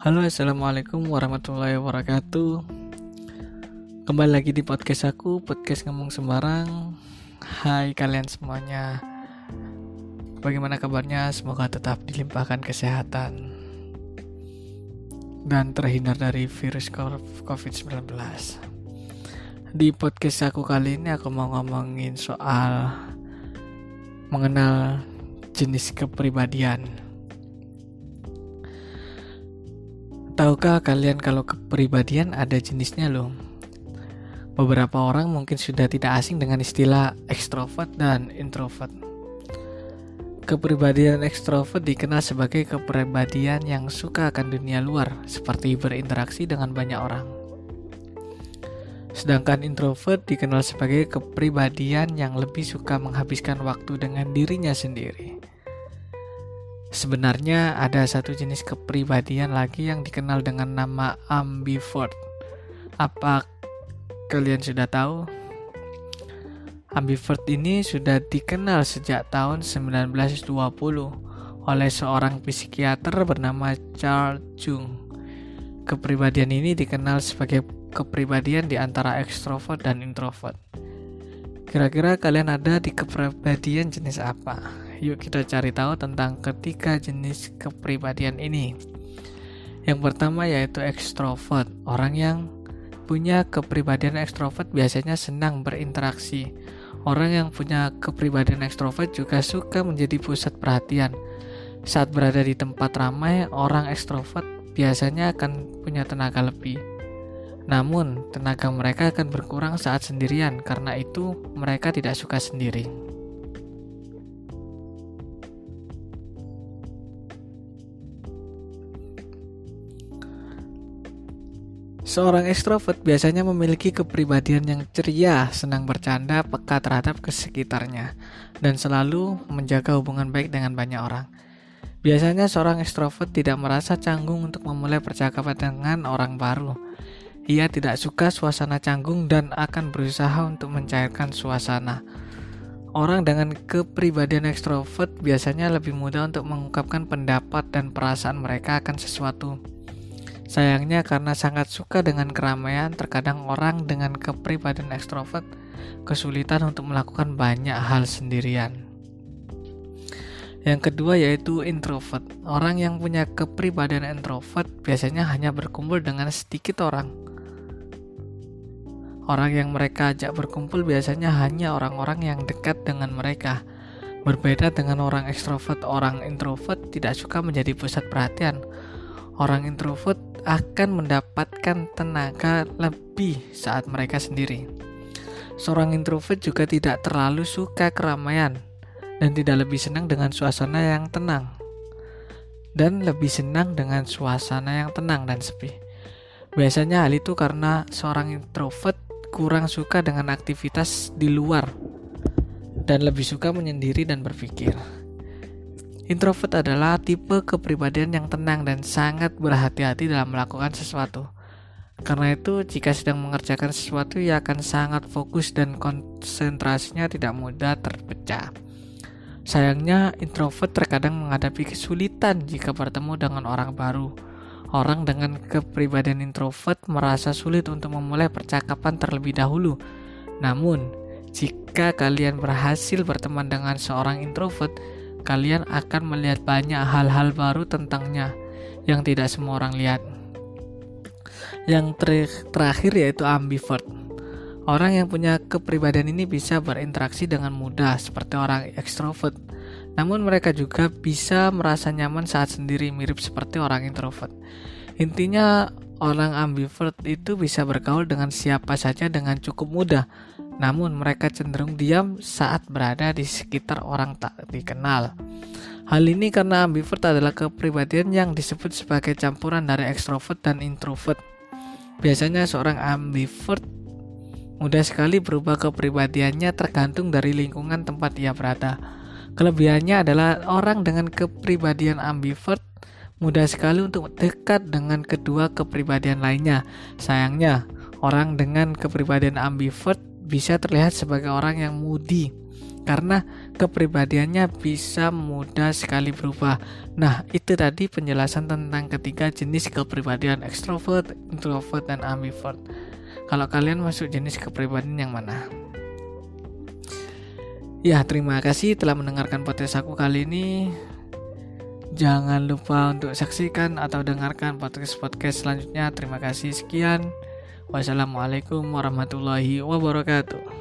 Halo assalamualaikum warahmatullahi wabarakatuh. Kembali lagi di podcast aku Podcast ngomong sembarang. Hai kalian semuanya. Bagaimana kabarnya? Semoga tetap dilimpahkan kesehatan Dan terhindar dari virus COVID-19 Di podcast aku kali ini Aku mau ngomongin soal Mengenal jenis kepribadian Tahukah kalian kalau kepribadian ada jenisnya loh? Beberapa orang mungkin sudah tidak asing dengan istilah ekstrovert dan introvert. Kepribadian ekstrovert dikenal sebagai kepribadian yang suka akan dunia luar, seperti berinteraksi dengan banyak orang. Sedangkan introvert dikenal sebagai kepribadian yang lebih suka menghabiskan waktu dengan dirinya sendiri. Sebenarnya ada satu jenis kepribadian lagi yang dikenal dengan nama ambivert. Apa kalian sudah tahu? Ambivert ini sudah dikenal sejak tahun 1920 oleh seorang psikiater bernama Charles Jung. Kepribadian ini dikenal sebagai kepribadian di antara ekstrovert dan introvert. Kira-kira kalian ada di kepribadian jenis apa? Yuk kita cari tahu tentang ketiga jenis kepribadian ini. Yang pertama yaitu ekstrovert. Orang yang punya kepribadian ekstrovert biasanya senang berinteraksi. Orang yang punya kepribadian ekstrovert juga suka menjadi pusat perhatian. Saat berada di tempat ramai, orang ekstrovert biasanya akan punya tenaga lebih. Namun, tenaga mereka akan berkurang saat sendirian, karena itu mereka tidak suka sendiri. Seorang ekstrovert biasanya memiliki kepribadian yang ceria, senang bercanda, peka terhadap sekitarnya, dan selalu menjaga hubungan baik dengan banyak orang. Biasanya seorang ekstrovert tidak merasa canggung untuk memulai percakapan dengan orang baru. Ia tidak suka suasana canggung dan akan berusaha untuk mencairkan suasana. Orang dengan kepribadian ekstrovert biasanya lebih mudah untuk mengungkapkan pendapat dan perasaan mereka akan sesuatu Sayangnya karena sangat suka dengan keramaian, terkadang orang dengan kepribadian ekstrovert kesulitan untuk melakukan banyak hal sendirian. Yang kedua yaitu introvert. Orang yang punya kepribadian introvert biasanya hanya berkumpul dengan sedikit orang. Orang yang mereka ajak berkumpul biasanya hanya orang-orang yang dekat dengan mereka. Berbeda dengan orang ekstrovert, orang introvert tidak suka menjadi pusat perhatian. Orang introvert akan mendapatkan tenaga lebih saat mereka sendiri. Seorang introvert juga tidak terlalu suka keramaian dan tidak lebih senang dengan suasana yang tenang. Dan lebih senang dengan suasana yang tenang dan sepi. Biasanya hal itu karena seorang introvert kurang suka dengan aktivitas di luar dan lebih suka menyendiri dan berpikir. Introvert adalah tipe kepribadian yang tenang dan sangat berhati-hati dalam melakukan sesuatu. Karena itu, jika sedang mengerjakan sesuatu, ia akan sangat fokus dan konsentrasinya tidak mudah terpecah. Sayangnya, introvert terkadang menghadapi kesulitan jika bertemu dengan orang baru. Orang dengan kepribadian introvert merasa sulit untuk memulai percakapan terlebih dahulu. Namun, jika kalian berhasil berteman dengan seorang introvert, kalian akan melihat banyak hal-hal baru tentangnya yang tidak semua orang lihat. Yang ter terakhir yaitu ambivert. Orang yang punya kepribadian ini bisa berinteraksi dengan mudah seperti orang ekstrovert. Namun mereka juga bisa merasa nyaman saat sendiri mirip seperti orang introvert. Intinya orang ambivert itu bisa bergaul dengan siapa saja dengan cukup mudah namun mereka cenderung diam saat berada di sekitar orang tak dikenal. Hal ini karena ambivert adalah kepribadian yang disebut sebagai campuran dari ekstrovert dan introvert. Biasanya seorang ambivert mudah sekali berubah kepribadiannya tergantung dari lingkungan tempat ia berada. Kelebihannya adalah orang dengan kepribadian ambivert mudah sekali untuk dekat dengan kedua kepribadian lainnya. Sayangnya, orang dengan kepribadian ambivert bisa terlihat sebagai orang yang moody karena kepribadiannya bisa mudah sekali berubah. Nah, itu tadi penjelasan tentang ketiga jenis kepribadian extrovert, introvert, dan ambivert. Kalau kalian masuk jenis kepribadian yang mana? Ya, terima kasih telah mendengarkan podcast aku kali ini. Jangan lupa untuk saksikan atau dengarkan podcast-podcast selanjutnya. Terima kasih sekian. Wassalamualaikum warahmatullahi wabarakatuh.